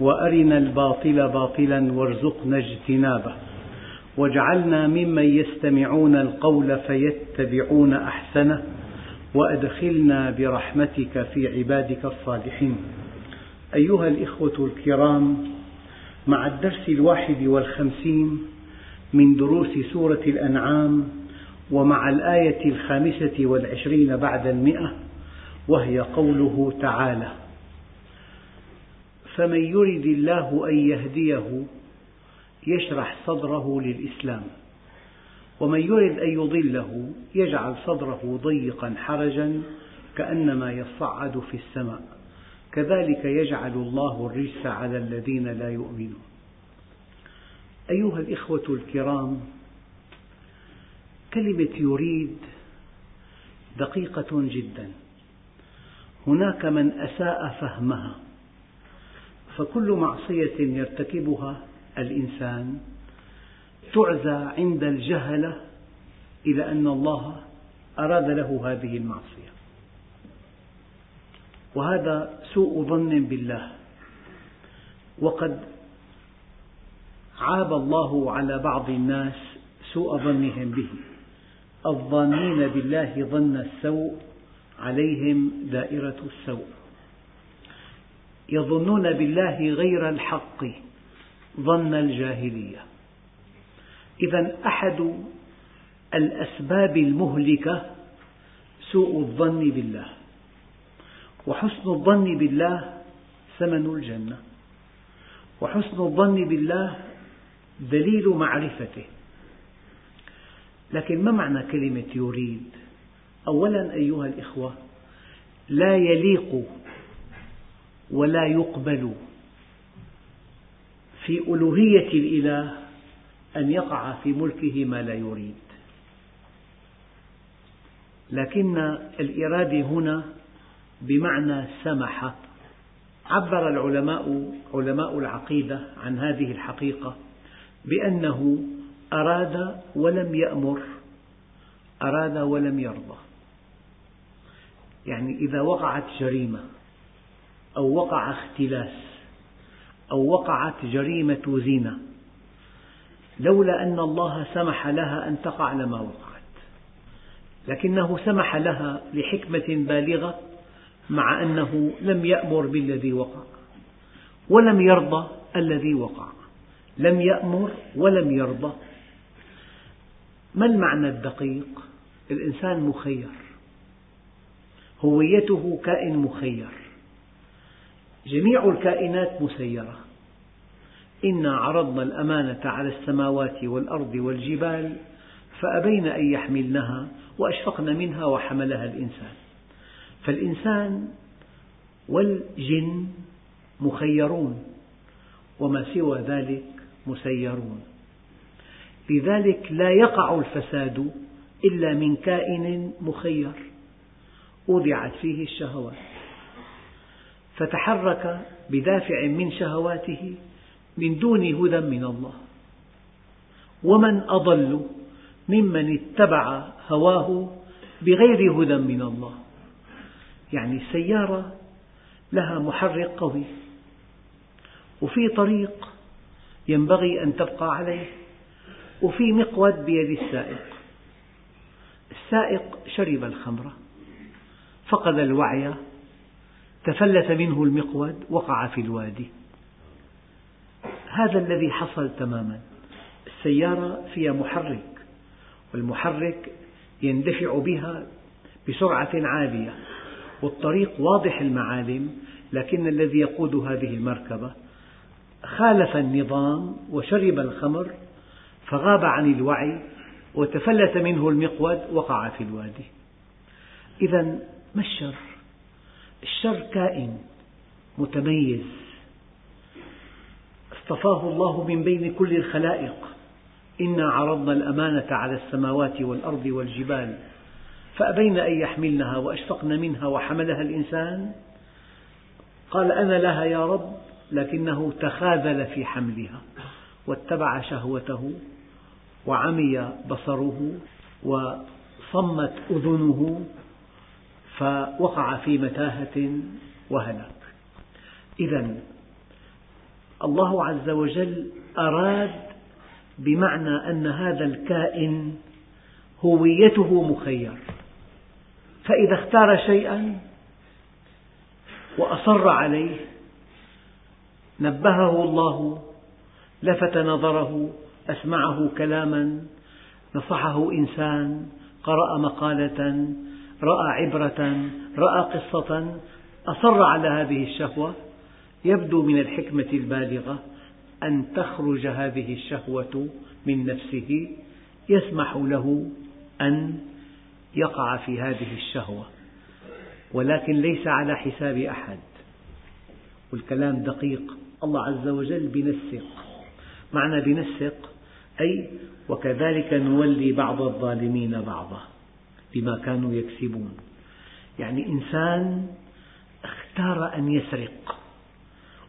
وأرنا الباطل باطلا وارزقنا اجتنابه. واجعلنا ممن يستمعون القول فيتبعون أحسنه وأدخلنا برحمتك في عبادك الصالحين. أيها الإخوة الكرام مع الدرس الواحد والخمسين من دروس سورة الأنعام ومع الآية الخامسة والعشرين بعد المئة وهي قوله تعالى فمن يرد الله أن يهديه يشرح صدره للإسلام. ومن يرد أن يضله يجعل صدره ضيقا حرجا كأنما يصعد في السماء. كذلك يجعل الله الرجس على الذين لا يؤمنون. أيها الإخوة الكرام كلمة يريد دقيقة جدا. هناك من أساء فهمها. فكل معصية يرتكبها الإنسان تعزى عند الجهلة إلى أن الله أراد له هذه المعصية. وهذا سوء ظن بالله. وقد عاب الله على بعض الناس سوء ظنهم به. الظانين بالله ظن السوء عليهم دائرة السوء. يظنون بالله غير الحق ظن الجاهلية إذا أحد الأسباب المهلكة سوء الظن بالله وحسن الظن بالله ثمن الجنة وحسن الظن بالله دليل معرفته لكن ما معنى كلمة يريد؟ أولا أيها الإخوة لا يليق ولا يقبل في ألوهية الإله أن يقع في ملكه ما لا يريد. لكن الإرادة هنا بمعنى سمح. عبر العلماء علماء العقيدة عن هذه الحقيقة بأنه أراد ولم يأمر أراد ولم يرضى. يعني إذا وقعت جريمة أو وقع اختلاس أو وقعت جريمة زنا لولا أن الله سمح لها أن تقع لما وقعت. لكنه سمح لها لحكمة بالغة مع أنه لم يأمر بالذي وقع ولم يرضى الذي وقع. لم يأمر ولم يرضى. ما المعنى الدقيق؟ الإنسان مخير. هويته كائن مخير. جميع الكائنات مسيرة. إنا عرضنا الأمانة على السماوات والأرض والجبال فأبين أن يحملنها وأشفقن منها وحملها الإنسان. فالإنسان والجن مخيرون وما سوى ذلك مسيرون. لذلك لا يقع الفساد إلا من كائن مخير. أودعت فيه الشهوات. فتحرك بدافع من شهواته من دون هدى من الله. ومن أضل ممن اتبع هواه بغير هدى من الله. يعني السيارة لها محرك قوي وفي طريق ينبغي أن تبقى عليه وفي مقود بيد السائق. السائق شرب الخمر فقد الوعي تفلت منه المقود وقع في الوادي. هذا الذي حصل تماما. السيارة فيها محرك والمحرك يندفع بها بسرعة عالية والطريق واضح المعالم لكن الذي يقود هذه المركبة خالف النظام وشرب الخمر فغاب عن الوعي وتفلت منه المقود وقع في الوادي. إذا ما الشر؟ الشر كائن متميز. اصطفاه الله من بين كل الخلائق. إنا عرضنا الأمانة على السماوات والأرض والجبال فأبين أن يحملنها وأشفقن منها وحملها الإنسان. قال أنا لها يا رب لكنه تخاذل في حملها واتبع شهوته وعمي بصره وصمت أذنه فوقع في متاهة وهلك إذا الله عز وجل أراد بمعنى أن هذا الكائن هويته مخير. فإذا اختار شيئا وأصر عليه نبهه الله لفت نظره أسمعه كلاما نصحه إنسان قرأ مقالة رأى عبرة رأى قصة أصر على هذه الشهوة. يبدو من الحكمة البالغة أن تخرج هذه الشهوة من نفسه. يسمح له أن يقع في هذه الشهوة ولكن ليس على حساب أحد. والكلام دقيق الله عز وجل بنسق. معنى بنسق أي وكذلك نولي بعض الظالمين بعضا. بما كانوا يكسبون. يعني إنسان اختار أن يسرق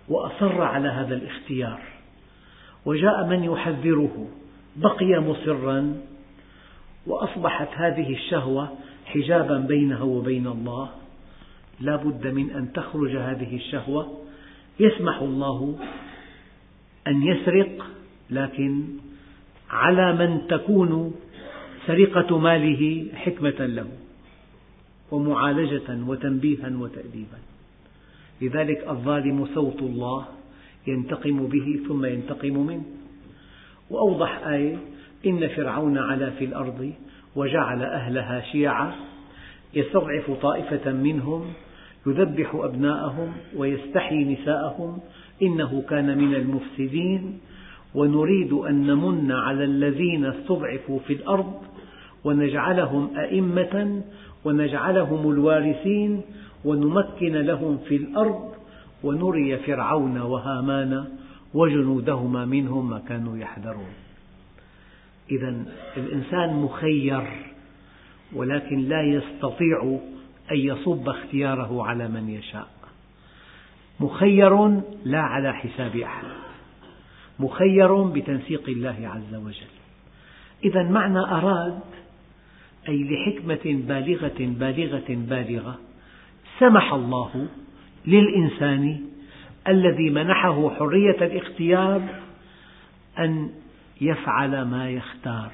وأصر على هذا الاختيار وجاء من يحذره بقي مصرا وأصبحت هذه الشهوة حجابا بينه وبين الله. لا بد من أن تخرج هذه الشهوة. يسمح الله أن يسرق لكن على من تكون سرقة ماله حكمة له ومعالجة وتنبيها وتأديبا. لذلك الظالم صوت الله ينتقم به ثم ينتقم منه. وأوضح آية إن فرعون علا في الأرض وجعل أهلها شيعا يستضعف طائفة منهم يذبح أبناءهم ويستحيي نساءهم إنه كان من المفسدين. ونريد أن نمن على الذين استضعفوا في الأرض ونجعلهم أئمة ونجعلهم الوارثين ونمكن لهم في الأرض ونري فرعون وهامان وجنودهما منهم ما كانوا يحذرون. إذا الإنسان مخير ولكن لا يستطيع أن يصب اختياره على من يشاء. مخير لا على حساب أحد. مخير بتنسيق الله عز وجل. إذا معنى أراد أي لحكمة بالغة بالغة بالغة. سمح الله للإنسان الذي منحه حرية الاختيار أن يفعل ما يختار.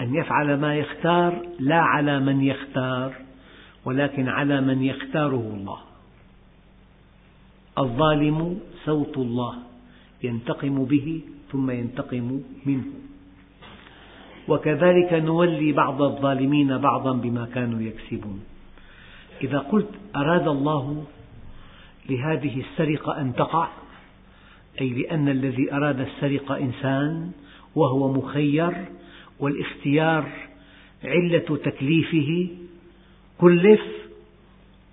أن يفعل ما يختار لا على من يختار ولكن على من يختاره الله. الظالم صوت الله ينتقم به ثم ينتقم منه. وكذلك نولي بعض الظالمين بعضا بما كانوا يكسبون. إذا قلت أراد الله لهذه السرقة أن تقع أي لأن الذي أراد السرقة إنسان وهو مخير والاختيار علة تكليفه كلف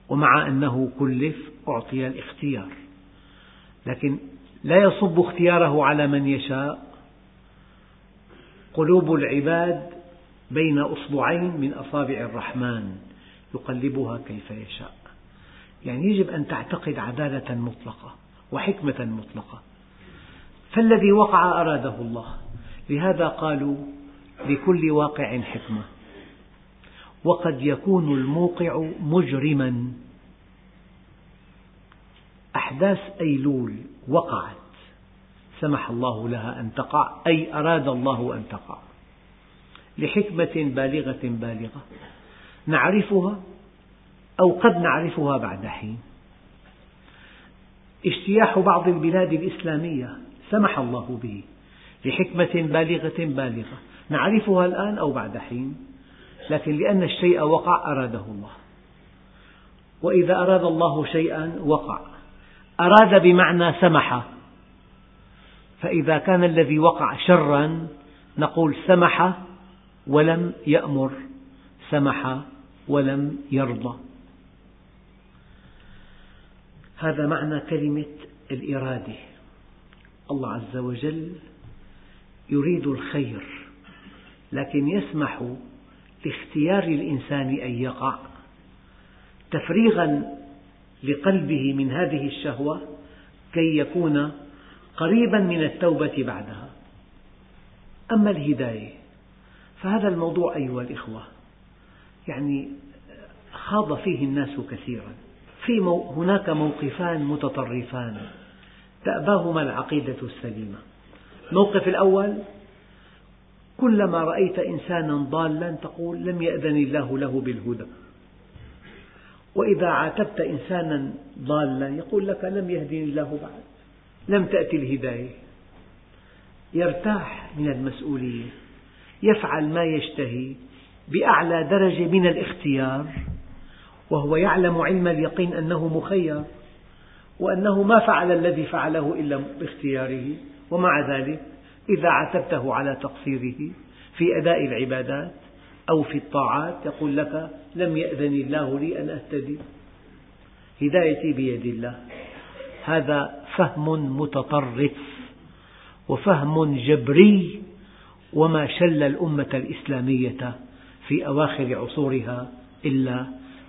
ومع أنه كلف أعطي الاختيار. لكن لا يصب اختياره على من يشاء قلوب العباد بين أصبعين من أصابع الرحمن يقلبها كيف يشاء. يعني يجب أن تعتقد عدالة مطلقة وحكمة مطلقة. فالذي وقع أراده الله. لهذا قالوا لكل واقع حكمة. وقد يكون الموقع مجرما. أحداث أيلول وقعت. سمح الله لها أن تقع أي أراد الله أن تقع. لحكمة بالغة بالغة. نعرفها أو قد نعرفها بعد حين. اجتياح بعض البلاد الإسلامية سمح الله به لحكمة بالغة بالغة. نعرفها الآن أو بعد حين. لكن لأن الشيء وقع أراده الله. وإذا أراد الله شيئا وقع. أراد بمعنى سمح. فإذا كان الذي وقع شرا نقول سمح ولم يأمر سمح ولم يرضى. هذا معنى كلمة الإرادة. الله عز وجل يريد الخير لكن يسمح لاختيار الإنسان أن يقع. تفريغا لقلبه من هذه الشهوة كي يكون قريبا من التوبة بعدها. أما الهداية فهذا الموضوع أيها الإخوة يعني خاض فيه الناس كثيرا. في هناك موقفان متطرفان. تأباهما العقيدة السليمة. الموقف الأول كلما رأيت إنسانا ضالا تقول لم يأذن الله له بالهدى. وإذا عاتبت إنسانا ضالا يقول لك لم يهدني الله بعد. لم تأتي الهداية. يرتاح من المسؤولية يفعل ما يشتهي بأعلى درجة من الاختيار وهو يعلم علم اليقين أنه مخير وأنه ما فعل الذي فعله إلا باختياره. ومع ذلك إذا عاتبته على تقصيره في أداء العبادات أو في الطاعات يقول لك لم يأذن الله لي أن أهتدي. هدايتي بيد الله. هذا فهم متطرف وفهم جبري وما شل الأمة الإسلامية في أواخر عصورها إلا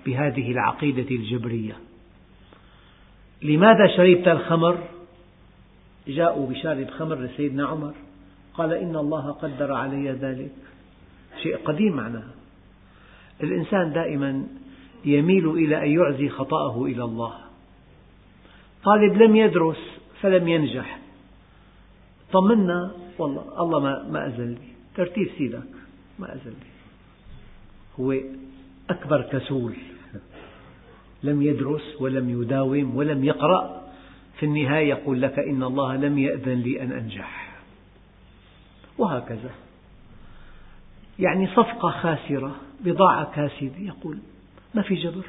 بهذه العقيدة الجبرية. لماذا شربت الخمر؟ جاءوا بشارب خمر لسيدنا عمر قال إن الله قدر علي ذلك. شيء قديم معناها. الإنسان دائما يميل إلى أن يعزي خطأه إلى الله. طالب لم يدرس فلم ينجح. طمنا والله الله ما ما أذن لي ترتيب سيدك ما أذن لي هو أكبر كسول. لم يدرس ولم يداوم ولم يقرأ. في النهاية يقول لك إن الله لم يأذن لي أن أنجح. وهكذا. يعني صفقة خاسرة بضاعة كاسدة. يقول ما في جبر.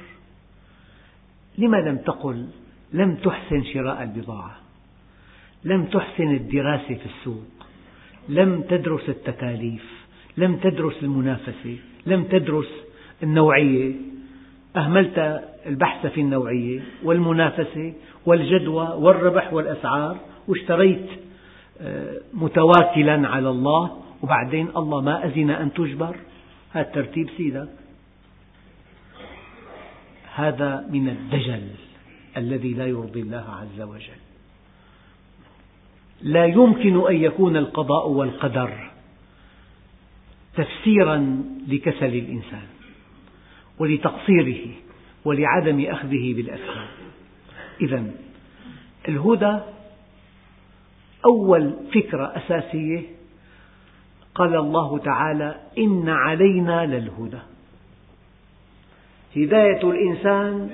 لما لم تقل لم تحسن شراء البضاعة لم تحسن الدراسة في السوق لم تدرس التكاليف لم تدرس المنافسة لم تدرس النوعية. أهملت البحث في النوعية والمنافسة والجدوى والربح والأسعار واشتريت آه، متواكلا على الله. وبعدين الله ما أذن أن تجبر. هذا ترتيب سيدك هذا من الدجل. الذي لا يرضي الله عز وجل. لا يمكن أن يكون القضاء والقدر تفسيرا لكسل الإنسان ولتقصيره ولعدم أخذه بالأسباب. إذا الهدى أول فكرة أساسية. قال الله تعالى إن علينا للهدى. هداية الإنسان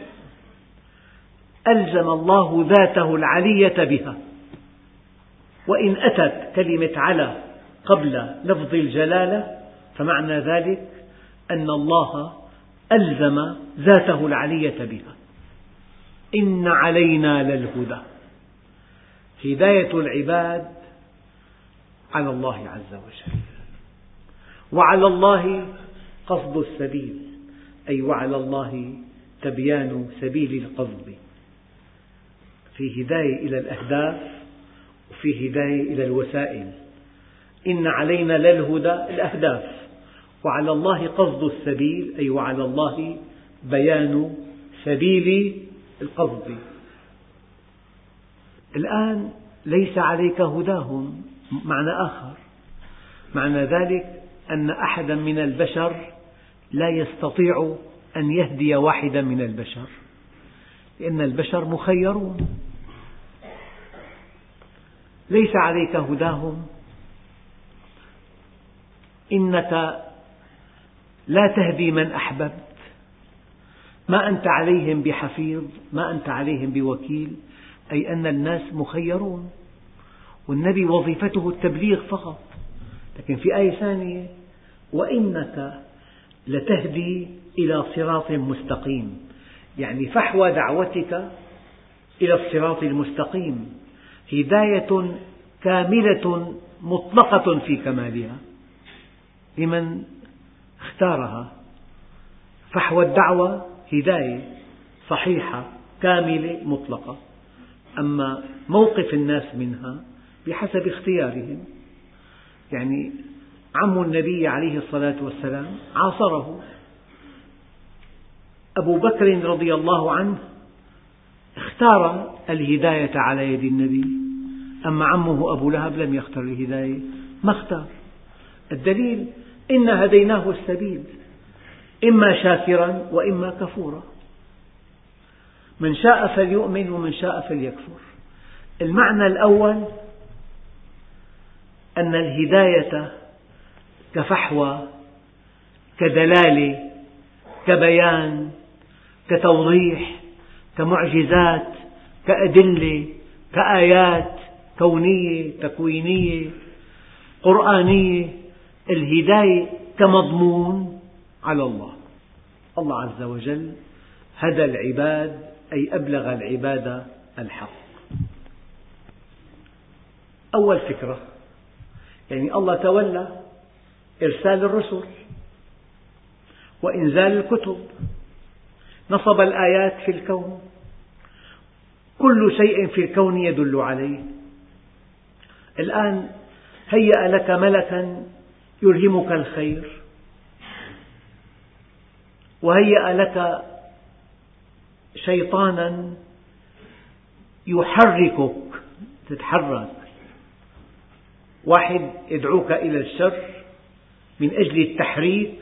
ألزم الله ذاته العلية بها. وإن أتت كلمة على قبل لفظ الجلالة فمعنى ذلك أن الله ألزم ذاته العلية بها. إن علينا للهدى. هداية العباد على الله عز وجل. وعلى الله قصد السبيل أي وعلى الله تبيان سبيل القصد. في هداية إلى الأهداف وفي هداية إلى الوسائل. إن علينا للهدى الأهداف وعلى الله قصد السبيل أي وعلى الله بيان سبيل القصد. الآن ليس عليك هداهم معنى آخر. معنى ذلك أن أحدا من البشر لا يستطيع أن يهدي واحدا من البشر لأن البشر مخيرون. ليس عليك هداهم. إنك لا تهدي من أحببت. ما أنت عليهم بحفيظ ما أنت عليهم بوكيل. أي أن الناس مخيرون. والنبي وظيفته التبليغ فقط. لكن في آية ثانية وإنك لتهدي إلى صراط مستقيم. يعني فحوى دعوتك إلى الصراط المستقيم. هداية كاملة مطلقة في كمالها لمن اختارها. فحوى الدعوة هداية صحيحة كاملة مطلقة. أما موقف الناس منها بحسب اختيارهم يعني عم النبي عليه الصلاة والسلام عاصره أبو بكر رضي الله عنه اختار الهداية على يد النبي. أما عمه أبو لهب لم يختر الهداية. ما اختار؟ الدليل إنا هديناه السبيل إما شاكرا وإما كفورا. من شاء فليؤمن ومن شاء فليكفر. المعنى الأول أن الهداية كفحوى كدلالة كبيان كتوضيح كمعجزات كأدلة كآيات كونية تكوينية قرآنية الهداية كمضمون على الله. الله عز وجل هدى العباد أي أبلغ العباد الحق. أول فكرة يعني الله تولى إرسال الرسل وإنزال الكتب. نصب الآيات في الكون. كل شيء في الكون يدل عليه. الآن هيأ لك ملكا يلهمك الخير وهيأ لك شيطانا يحركك تتحرك. واحد يدعوك إلى الشر من أجل التحريك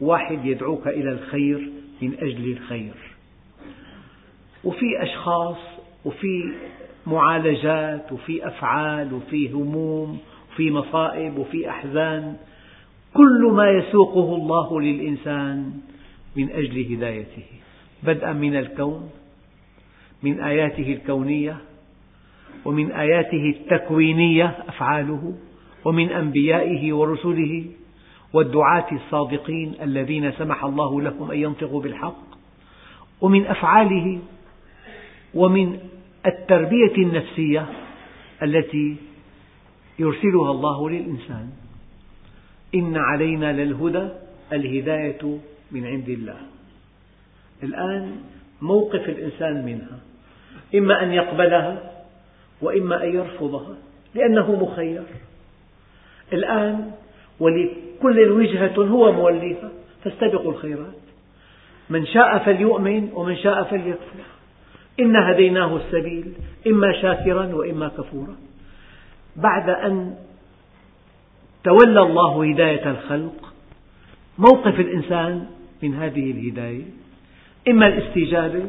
واحد يدعوك إلى الخير من أجل الخير. وفي أشخاص وفي معالجات وفي أفعال وفي هموم وفي مصائب وفي أحزان. كل ما يسوقه الله للإنسان من أجل هدايته. بدءا من الكون من آياته الكونية ومن آياته التكوينية أفعاله ومن أنبيائه ورسله والدعاة الصادقين الذين سمح الله لهم أن ينطقوا بالحق ومن أفعاله ومن التربية النفسية التي يرسلها الله للإنسان. إن علينا للهدى الهداية من عند الله. الآن موقف الإنسان منها. إما أن يقبلها وإما أن يرفضها لأنه مخير. الآن ولكل وجهة هو موليها فاستبقوا الخيرات. من شاء فليؤمن ومن شاء فليكفر. إنا هديناه السبيل إما شاكرا وإما كفورا. بعد أن تولى الله هداية الخلق موقف الإنسان من هذه الهداية إما الاستجابة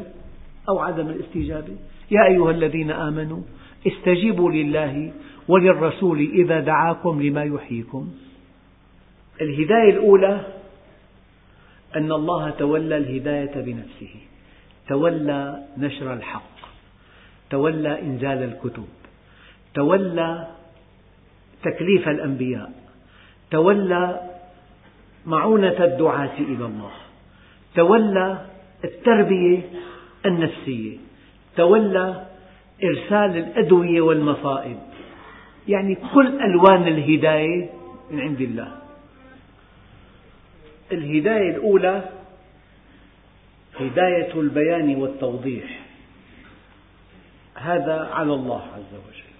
أو عدم الاستجابة. يا أيها الذين آمنوا استجيبوا لله وللرسول إذا دعاكم لما يحييكم. الهداية الأولى أن الله تولى الهداية بنفسه. تولى نشر الحق تولى إنزال الكتب تولى تكليف الأنبياء تولى معونة الدعاة إلى الله تولى التربية النفسية تولى إرسال الأدوية والمصائب. يعني كل ألوان الهداية من عند الله. الهداية الأولى هداية البيان والتوضيح. هذا على الله عز وجل.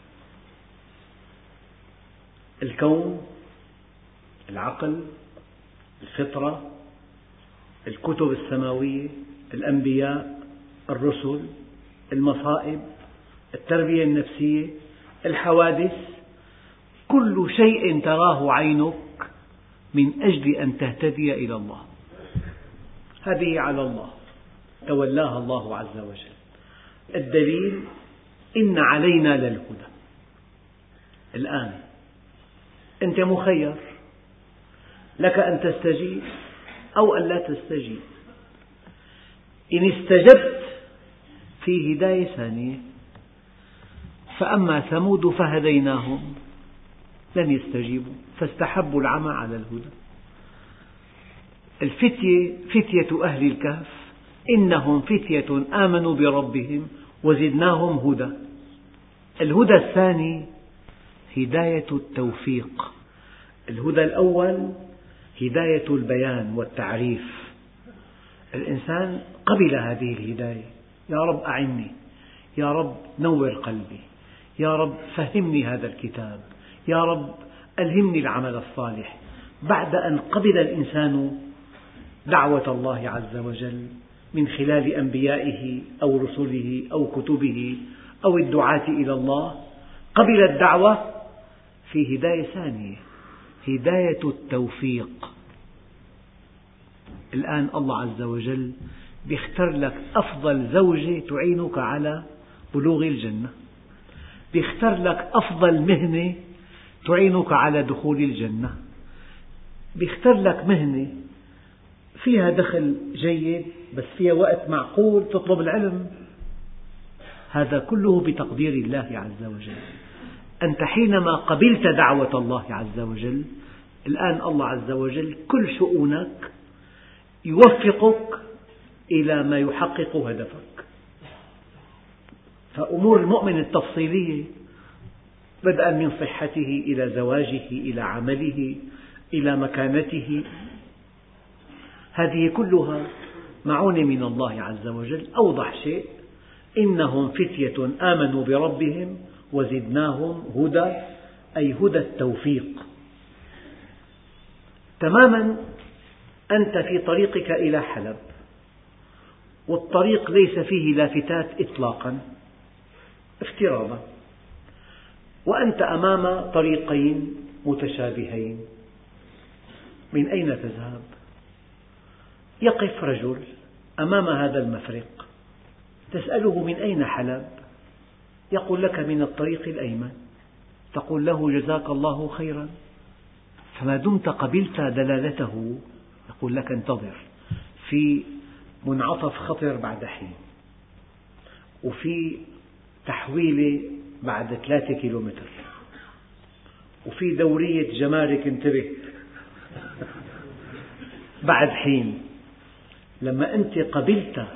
الكون العقل الفطرة الكتب السماوية الأنبياء الرسل المصائب التربية النفسية الحوادث كل شيء تراه عينك من أجل أن تهتدي إلى الله. هذه على الله. تولاها الله عز وجل. الدليل إن علينا للهدى. الآن أنت مخير. لك أن تستجيب أو أن لا تستجيب. إن استجبت في هداية ثانية فأما ثمود فهديناهم لم يستجيبوا فاستحبوا العمى على الهدى. الفتية فتية أهل الكهف إنهم فتية آمنوا بربهم وزدناهم هدى. الهدى الثاني هداية التوفيق. الهدى الأول هداية البيان والتعريف. الإنسان قبل هذه الهداية يا رب أعني يا رب نور قلبي يا رب فهمني هذا الكتاب يا رب ألهمني العمل الصالح. بعد أن قبل الإنسان دعوة الله عز وجل من خلال أنبيائه أو رسله أو كتبه أو الدعاة إلى الله قبل الدعوة في هداية ثانية هداية التوفيق. الآن الله عز وجل يختار لك أفضل زوجة تعينك على بلوغ الجنة. يختار لك أفضل مهنة تعينك على دخول الجنة. يختار لك مهنة فيها دخل جيد بس فيها وقت معقول تطلب العلم. هذا كله بتقدير الله عز وجل. أنت حينما قبلت دعوة الله عز وجل الآن الله عز وجل كل شؤونك يوفقك إلى ما يحقق هدفك. فأمور المؤمن التفصيلية بدءا من صحته إلى زواجه إلى عمله إلى مكانته هذه كلها معونة من الله عز وجل. أوضح شيء. إنهم فتية آمنوا بربهم وزدناهم هدى أي هدى التوفيق. تماما أنت في طريقك إلى حلب والطريق ليس فيه لافتات إطلاقا افتراضا. وأنت أمام طريقين متشابهين. من أين تذهب؟ يقف رجل أمام هذا المفرق تسأله من أين حلب؟ يقول لك من الطريق الأيمن تقول له جزاك الله خيرا. فما دمت قبلت دلالته؟ يقول لك انتظر في منعطف خطر بعد حين وفي تحويلة بعد ثلاثة كيلومتر وفي دورية جمارك انتبه بعد حين. لما أنت قبلت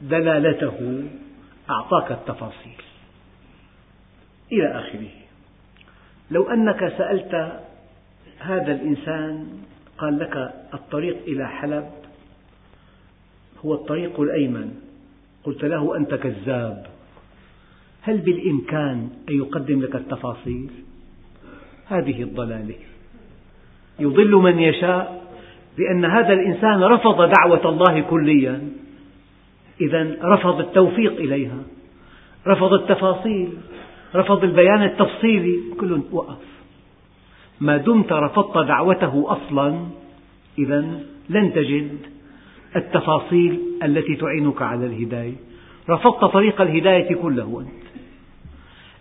دلالته أعطاك التفاصيل. إلى آخره. لو أنك سألت هذا الإنسان قال لك الطريق إلى حلب هو الطريق الأيمن. قلت له أنت كذاب. هل بالإمكان أن يقدم لك التفاصيل؟ هذه الضلالة. يضل من يشاء لأن هذا الإنسان رفض دعوة الله كليا. إذا رفض التوفيق إليها. رفض التفاصيل. رفض البيان التفصيلي. كل وقف. ما دمت رفضت دعوته أصلا إذا لن تجد التفاصيل التي تعينك على الهداية. رفضت طريق الهداية كله أنت.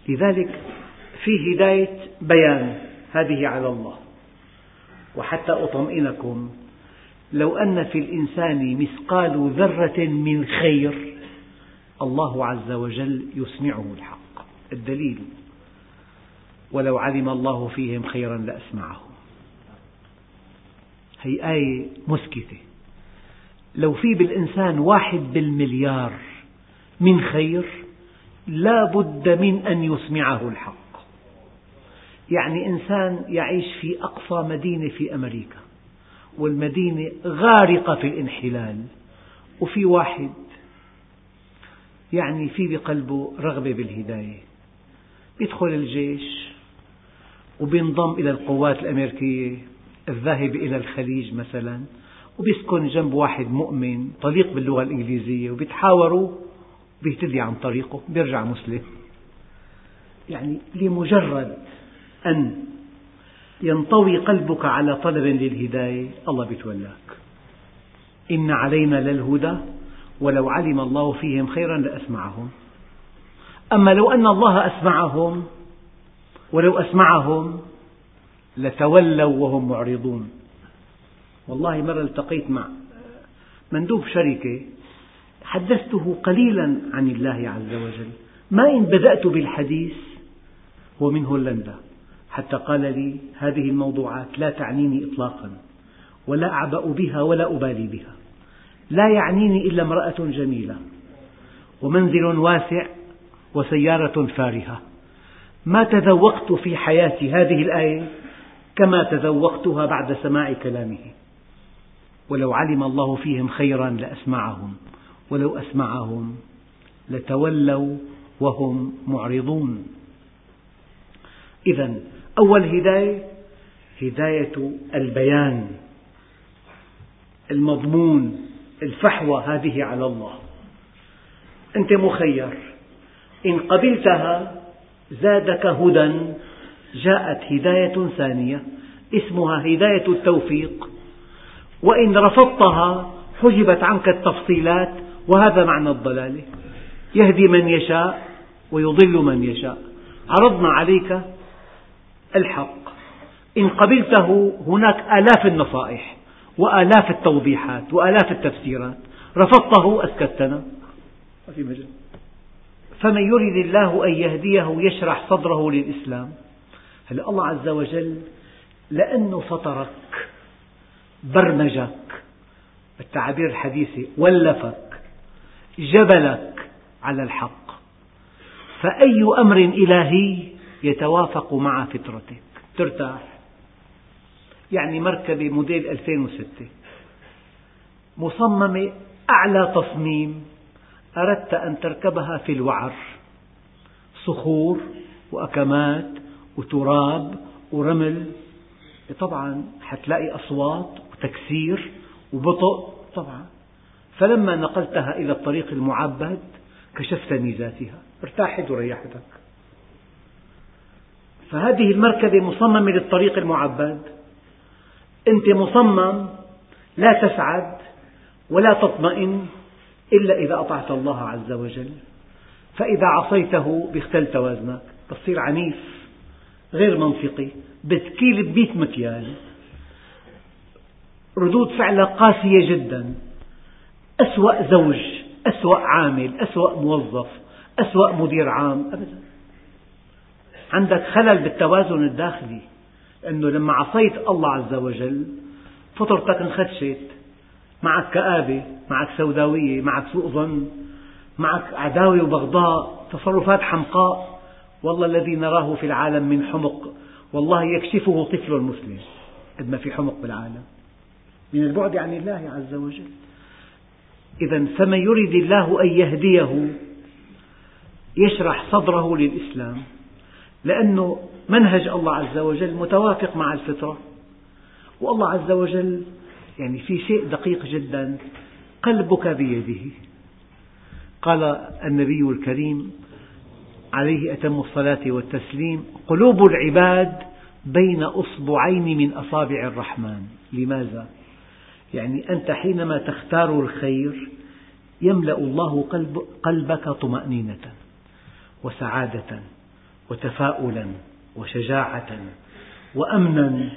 لذلك في هداية بيان هذه على الله. وحتى أطمئنكم لو أن في الإنسان مثقال ذرة من خير الله عز وجل يسمعه الحق. الدليل ولو علم الله فيهم خيرا لأسمعهم. هي آية مسكتة. لو في بالإنسان واحد بالمليار من خير لا بد من أن يسمعه الحق. يعني إنسان يعيش في أقصى مدينة في أمريكا. والمدينة غارقة في الانحلال. وفي واحد يعني في بقلبه رغبة بالهداية. يدخل الجيش وبينضم إلى القوات الأمريكية الذاهبة إلى الخليج مثلا وبيسكن جنب واحد مؤمن طليق باللغة الإنجليزية وبيتحاوروا بيهتدي عن طريقه بيرجع مسلم. يعني لمجرد أن ينطوي قلبك على طلب للهداية. الله بيتولاك. إن علينا للهدى ولو علم الله فيهم خيرا لأسمعهم. أما لو أن الله أسمعهم ولو أسمعهم لتولوا وهم معرضون. والله مرة التقيت مع مندوب شركة حدثته قليلا عن الله عز وجل. ما إن بدأت بالحديث ومن هولندا حتى قال لي هذه الموضوعات لا تعنيني إطلاقا ولا أعبأ بها ولا أبالي بها. لا يعنيني إلا امرأة جميلة ومنزل واسع وسيارة فارهة. ما تذوقت في حياتي هذه الآية كما تذوقتها بعد سماع كلامه. ولو علم الله فيهم خيرا لأسمعهم ولو أسمعهم لتولوا وهم معرضون. إذا أول هداية هداية البيان المضمون الفحوى هذه على الله. أنت مخير. إن قبلتها زادك هدى جاءت هداية ثانية اسمها هداية التوفيق. وإن رفضتها حجبت عنك التفصيلات وهذا معنى الضلالة يهدي من يشاء ويضل من يشاء. عرضنا عليك الحق. إن قبلته هناك آلاف النصائح وآلاف التوضيحات وآلاف التفسيرات. رفضته أسكتنا. ما في مجال. فمن يرد الله أن يهديه يشرح صدره للإسلام. هلا الله عز وجل لأنه فطرك برمجك بالتعابير الحديثة ولفك جبلك على الحق. فأي أمر إلهي يتوافق مع فطرتك. ترتاح. يعني مركبة موديل 2006 مصممة أعلى تصميم. أردت أن تركبها في الوعر. صخور وأكمات وتراب ورمل. طبعا حتلاقي أصوات وتكسير وبطء. طبعا. فلما نقلتها إلى الطريق المعبد كشفت ميزاتها. ارتاحت وريحتك. فهذه المركبة مصممة للطريق المعبد. أنت مصمم لا تسعد ولا تطمئن إلا إذا أطعت الله عز وجل. فإذا عصيته بيختل توازنك. بتصير عنيف غير منطقي بتكيل بمئة مكيال. ردود فعلك قاسية جدا. أسوأ زوج أسوأ عامل أسوأ موظف أسوأ مدير عام أبدا. عندك خلل بالتوازن الداخلي أنه لما عصيت الله عز وجل فطرتك انخدشت معك كآبة معك سوداوية معك سوء ظن معك عداوة وبغضاء تصرفات حمقاء والله الذي نراه في العالم من حمق والله يكشفه طفل مسلم قد ما في حمق بالعالم. من البعد عن الله عز وجل. إذا فمن يرد الله أن يهديه يشرح صدره للإسلام. لأن منهج الله عز وجل متوافق مع الفطرة. والله عز وجل يعني في شيء دقيق جدا قلبك بيده. قال النبي الكريم عليه أتم الصلاة والتسليم قلوب العباد بين أصبعين من أصابع الرحمن. لماذا؟ يعني أنت حينما تختار الخير يملأ الله قلب قلبك طمأنينة وسعادة. وتفاؤلا وشجاعة وأمنا.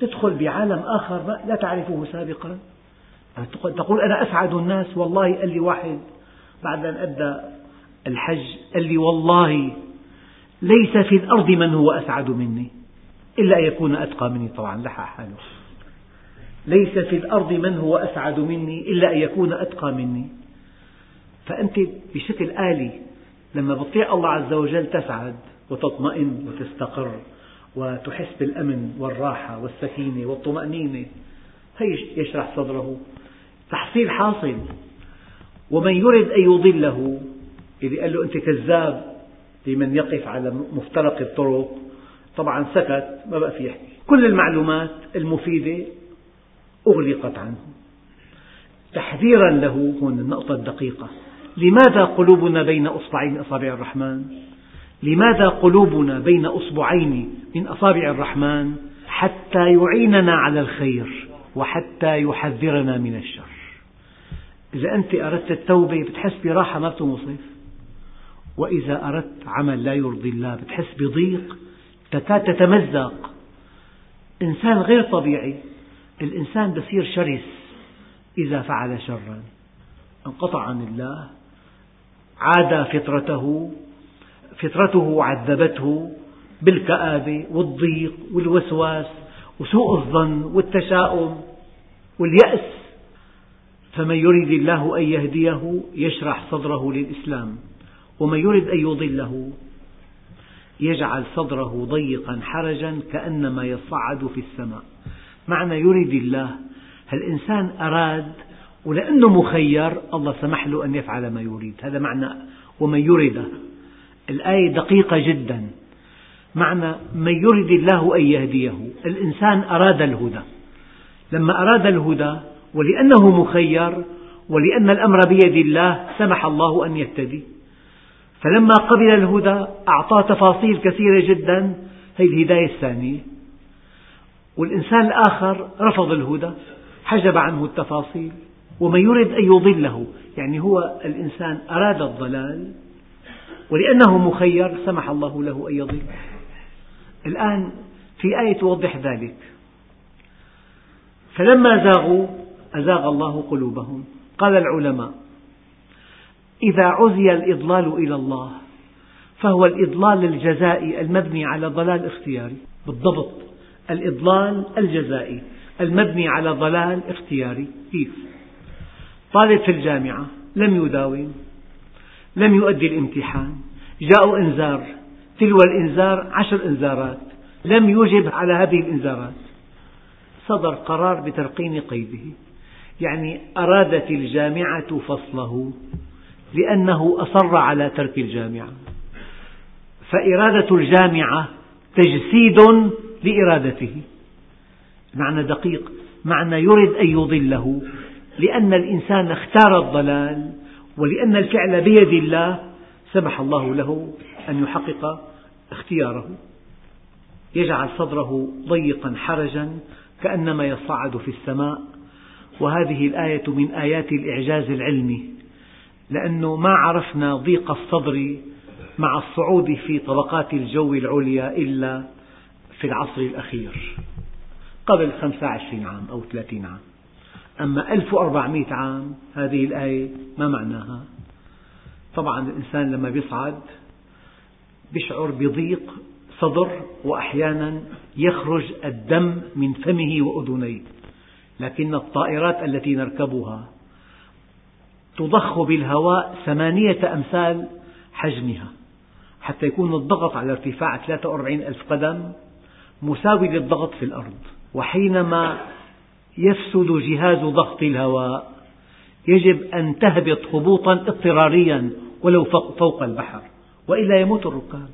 تدخل بعالم آخر لا تعرفه سابقا. تقول أنا أسعد الناس والله قال لي واحد بعد أن أدى الحج قال لي والله ليس في الأرض من هو أسعد مني إلا أن يكون أتقى مني. طبعا لحق حاله. ليس في الأرض من هو أسعد مني إلا أن يكون أتقى مني. فأنت بشكل آلي لما تطيع الله عز وجل تسعد وتطمئن وتستقر وتحس بالأمن والراحة والسكينة والطمأنينة. هي يشرح صدره. تحصيل حاصل. ومن يرد أن يضله اللي قال له أنت كذاب لمن يقف على مفترق الطرق. طبعا سكت ما بقى في يحكي. كل المعلومات المفيدة أغلقت عنه. تحذيرا له هون النقطة الدقيقة. لماذا قلوبنا بين أصبعين أصابع الرحمن؟ لماذا قلوبنا بين أصبعين من أصابع الرحمن؟ حتى يعيننا على الخير وحتى يحذرنا من الشر. إذا أنت أردت التوبة بتحس براحة ما بتنوصف. وإذا أردت عمل لا يرضي الله بتحس بضيق. تكاد تتمزق. إنسان غير طبيعي. الإنسان بصير شرس إذا فعل شرا. انقطع عن الله. عاد فطرته فطرته عذبته بالكآبة والضيق والوسواس وسوء الظن والتشاؤم واليأس. فمن يرد الله أن يهديه يشرح صدره للإسلام ومن يرد أن يضله يجعل صدره ضيقا حرجا كأنما يصعد في السماء. معنى يرد الله الإنسان أراد ولأنه مخير الله سمح له أن يفعل ما يريد. هذا معنى ومن يرد الآية دقيقة جدا. معنى من يرد الله أن يهديه. الإنسان أراد الهدى. لما أراد الهدى ولأنه مخير ولأن الأمر بيد الله سمح الله أن يهتدي. فلما قبل الهدى أعطاه تفاصيل كثيرة جدا. هي الهداية الثانية. والإنسان الآخر رفض الهدى حجب عنه التفاصيل. ومن يرد أن يضله يعني هو الإنسان أراد الضلال ولأنه مخير سمح الله له أن يضل. الآن في آية توضح ذلك. فلما زاغوا أزاغ الله قلوبهم. قال العلماء إذا عزي الإضلال إلى الله فهو الإضلال الجزائي المبني على ضلال اختياري. بالضبط الإضلال الجزائي المبني على ضلال اختياري. كيف؟ طالب في الجامعة لم يداوم لم يؤدي الامتحان جاءه إنذار تلو الإنذار عشر إنذارات لم يجب على هذه الإنذارات. صدر قرار بترقيم قيده. يعني أرادت الجامعة فصله لأنه أصر على ترك الجامعة. فإرادة الجامعة تجسيد لإرادته. معنى دقيق معنى يرد أن يضله. لأن الإنسان اختار الضلال ولأن الفعل بيد الله سمح الله له أن يحقق اختياره. يجعل صدره ضيقا حرجا كأنما يصعد في السماء. وهذه الآية من آيات الإعجاز العلمي لأنه ما عرفنا ضيق الصدر مع الصعود في طبقات الجو العليا إلا في العصر الأخير قبل 25 عام أو 30 عام. أما 1400 عام هذه الآية ما معناها؟ طبعا الإنسان لما يصعد يشعر بضيق صدر وأحيانا يخرج الدم من فمه وأذنيه لكن الطائرات التي نركبها تضخ بالهواء ثمانية أمثال حجمها حتى يكون الضغط على ارتفاع 43 ألف قدم مساوي للضغط في الأرض. وحينما يفسد جهاز ضغط الهواء. يجب أن تهبط هبوطا اضطراريا ولو فوق البحر وإلا يموت الركاب.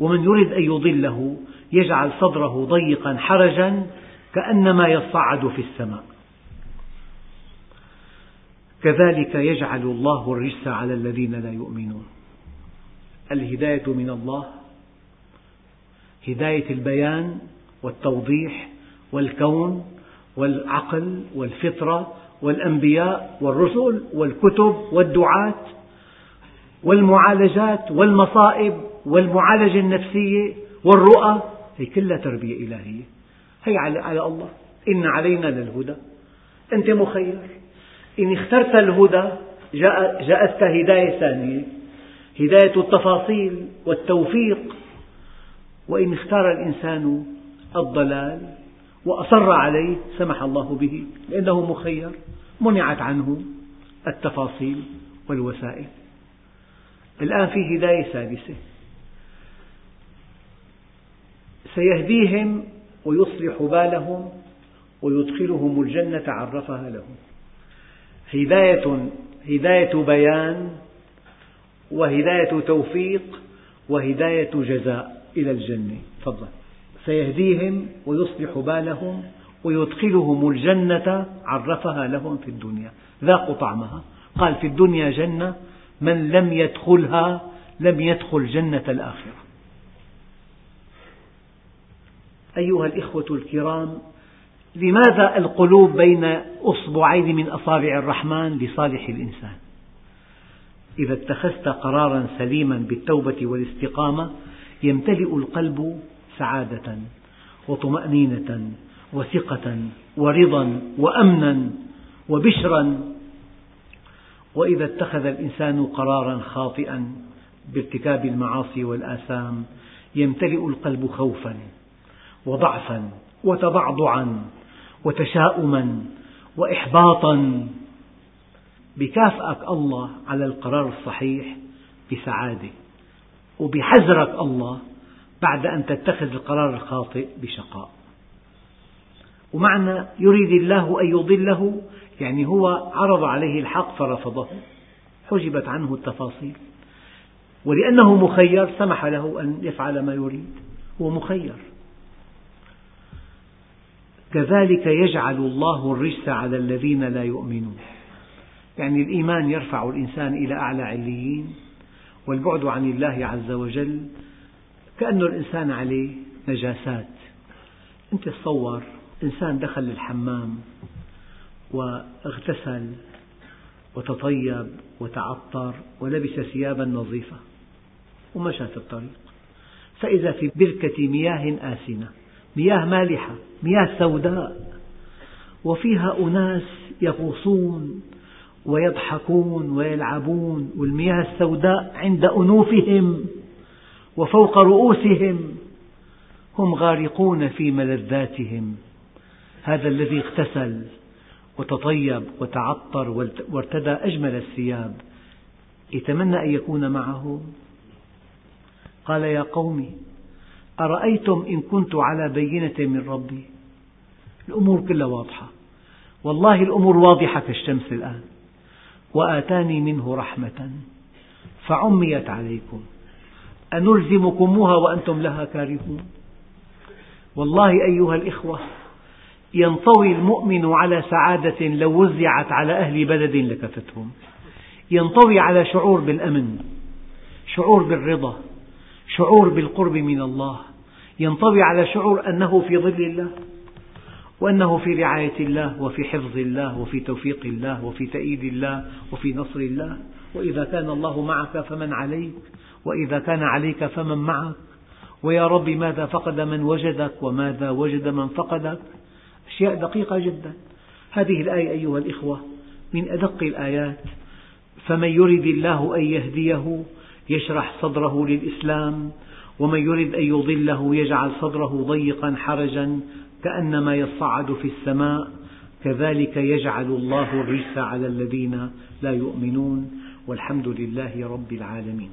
ومن يريد أن يضله يجعل صدره ضيقا حرجا كأنما يصعد في السماء. كذلك يجعل الله الرجس على الذين لا يؤمنون. الهداية من الله هداية البيان والتوضيح والكون والعقل والفطرة والأنبياء والرسل والكتب والدعاة والمعالجات والمصائب والمعالجة النفسية والرؤى هي كلها تربية إلهية. هي على الله. إن علينا للهدى. أنت مخير. إن اخترت الهدى جاءتك هداية ثانية. هداية التفاصيل والتوفيق. وإن اختار الإنسان الضلال وأصر عليه سمح الله به لأنه مخير منعت عنه التفاصيل والوسائل. الآن في هداية سادسة. سيهديهم ويصلح بالهم ويدخلهم الجنة عرفها لهم. هداية هداية بيان وهداية توفيق وهداية جزاء إلى الجنة. تفضل. سيهديهم ويصلح بالهم ويدخلهم الجنة عرفها لهم في الدنيا. ذاقوا طعمها. قال في الدنيا جنة من لم يدخلها لم يدخل جنة الآخرة. أيها الإخوة الكرام لماذا القلوب بين أصبعين من أصابع الرحمن لصالح الإنسان؟ إذا اتخذت قرارا سليما بالتوبة والاستقامة يمتلئ القلب سعادة وطمأنينة وثقة ورضا وأمنا وبشرا. وإذا اتخذ الإنسان قرارا خاطئا بارتكاب المعاصي والآثام يمتلئ القلب خوفا وضعفا وتضعضعا وتشاؤما وإحباطا. بكافئك الله على القرار الصحيح بسعادة وبحذرك الله بعد أن تتخذ القرار الخاطئ بشقاء. ومعنى يريد الله أن يضله يعني هو عرض عليه الحق فرفضه. حجبت عنه التفاصيل. ولأنه مخير سمح له أن يفعل ما يريد. هو مخير. كذلك يجعل الله الرجس على الذين لا يؤمنون. يعني الإيمان يرفع الإنسان إلى أعلى عليين والبعد عن الله عز وجل. كأن الإنسان عليه نجاسات. أنت تصور إنسان دخل الحمام واغتسل وتطيب وتعطر ولبس ثيابا نظيفة ومشى في الطريق. فإذا في بركة مياه آسنة مياه مالحة مياه سوداء وفيها أناس يغوصون ويضحكون ويلعبون والمياه السوداء عند أنوفهم. وفوق رؤوسهم هم غارقون في ملذاتهم. هذا الذي اغتسل وتطيب وتعطر وارتدى أجمل الثياب. يتمنى أن يكون معهم قال يا قوم أرأيتم إن كنت على بينة من ربي؟ الأمور كلها واضحة. والله الأمور واضحة كالشمس الآن. وآتاني منه رحمة فعميت عليكم. أنلزمكموها وأنتم لها كارهون. والله أيها الإخوة ينطوي المؤمن على سعادة لو وزعت على أهل بلد لكفتهم. ينطوي على شعور بالأمن شعور بالرضا شعور بالقرب من الله. ينطوي على شعور أنه في ظل الله. وأنه في رعاية الله وفي حفظ الله وفي توفيق الله وفي تأييد الله وفي نصر الله. وإذا كان الله معك فمن عليك وإذا كان عليك فمن معك. ويا رب ماذا فقد من وجدك وماذا وجد من فقدك؟ أشياء دقيقة جدا. هذه الآية أيها الإخوة من أدق الآيات. فمن يرد الله أن يهديه يشرح صدره للإسلام ومن يرد أن يضله يجعل صدره ضيقا حرجا كأنما يصعد في السماء كذلك يجعل الله الرجس على الذين لا يؤمنون والحمد لله رب العالمين.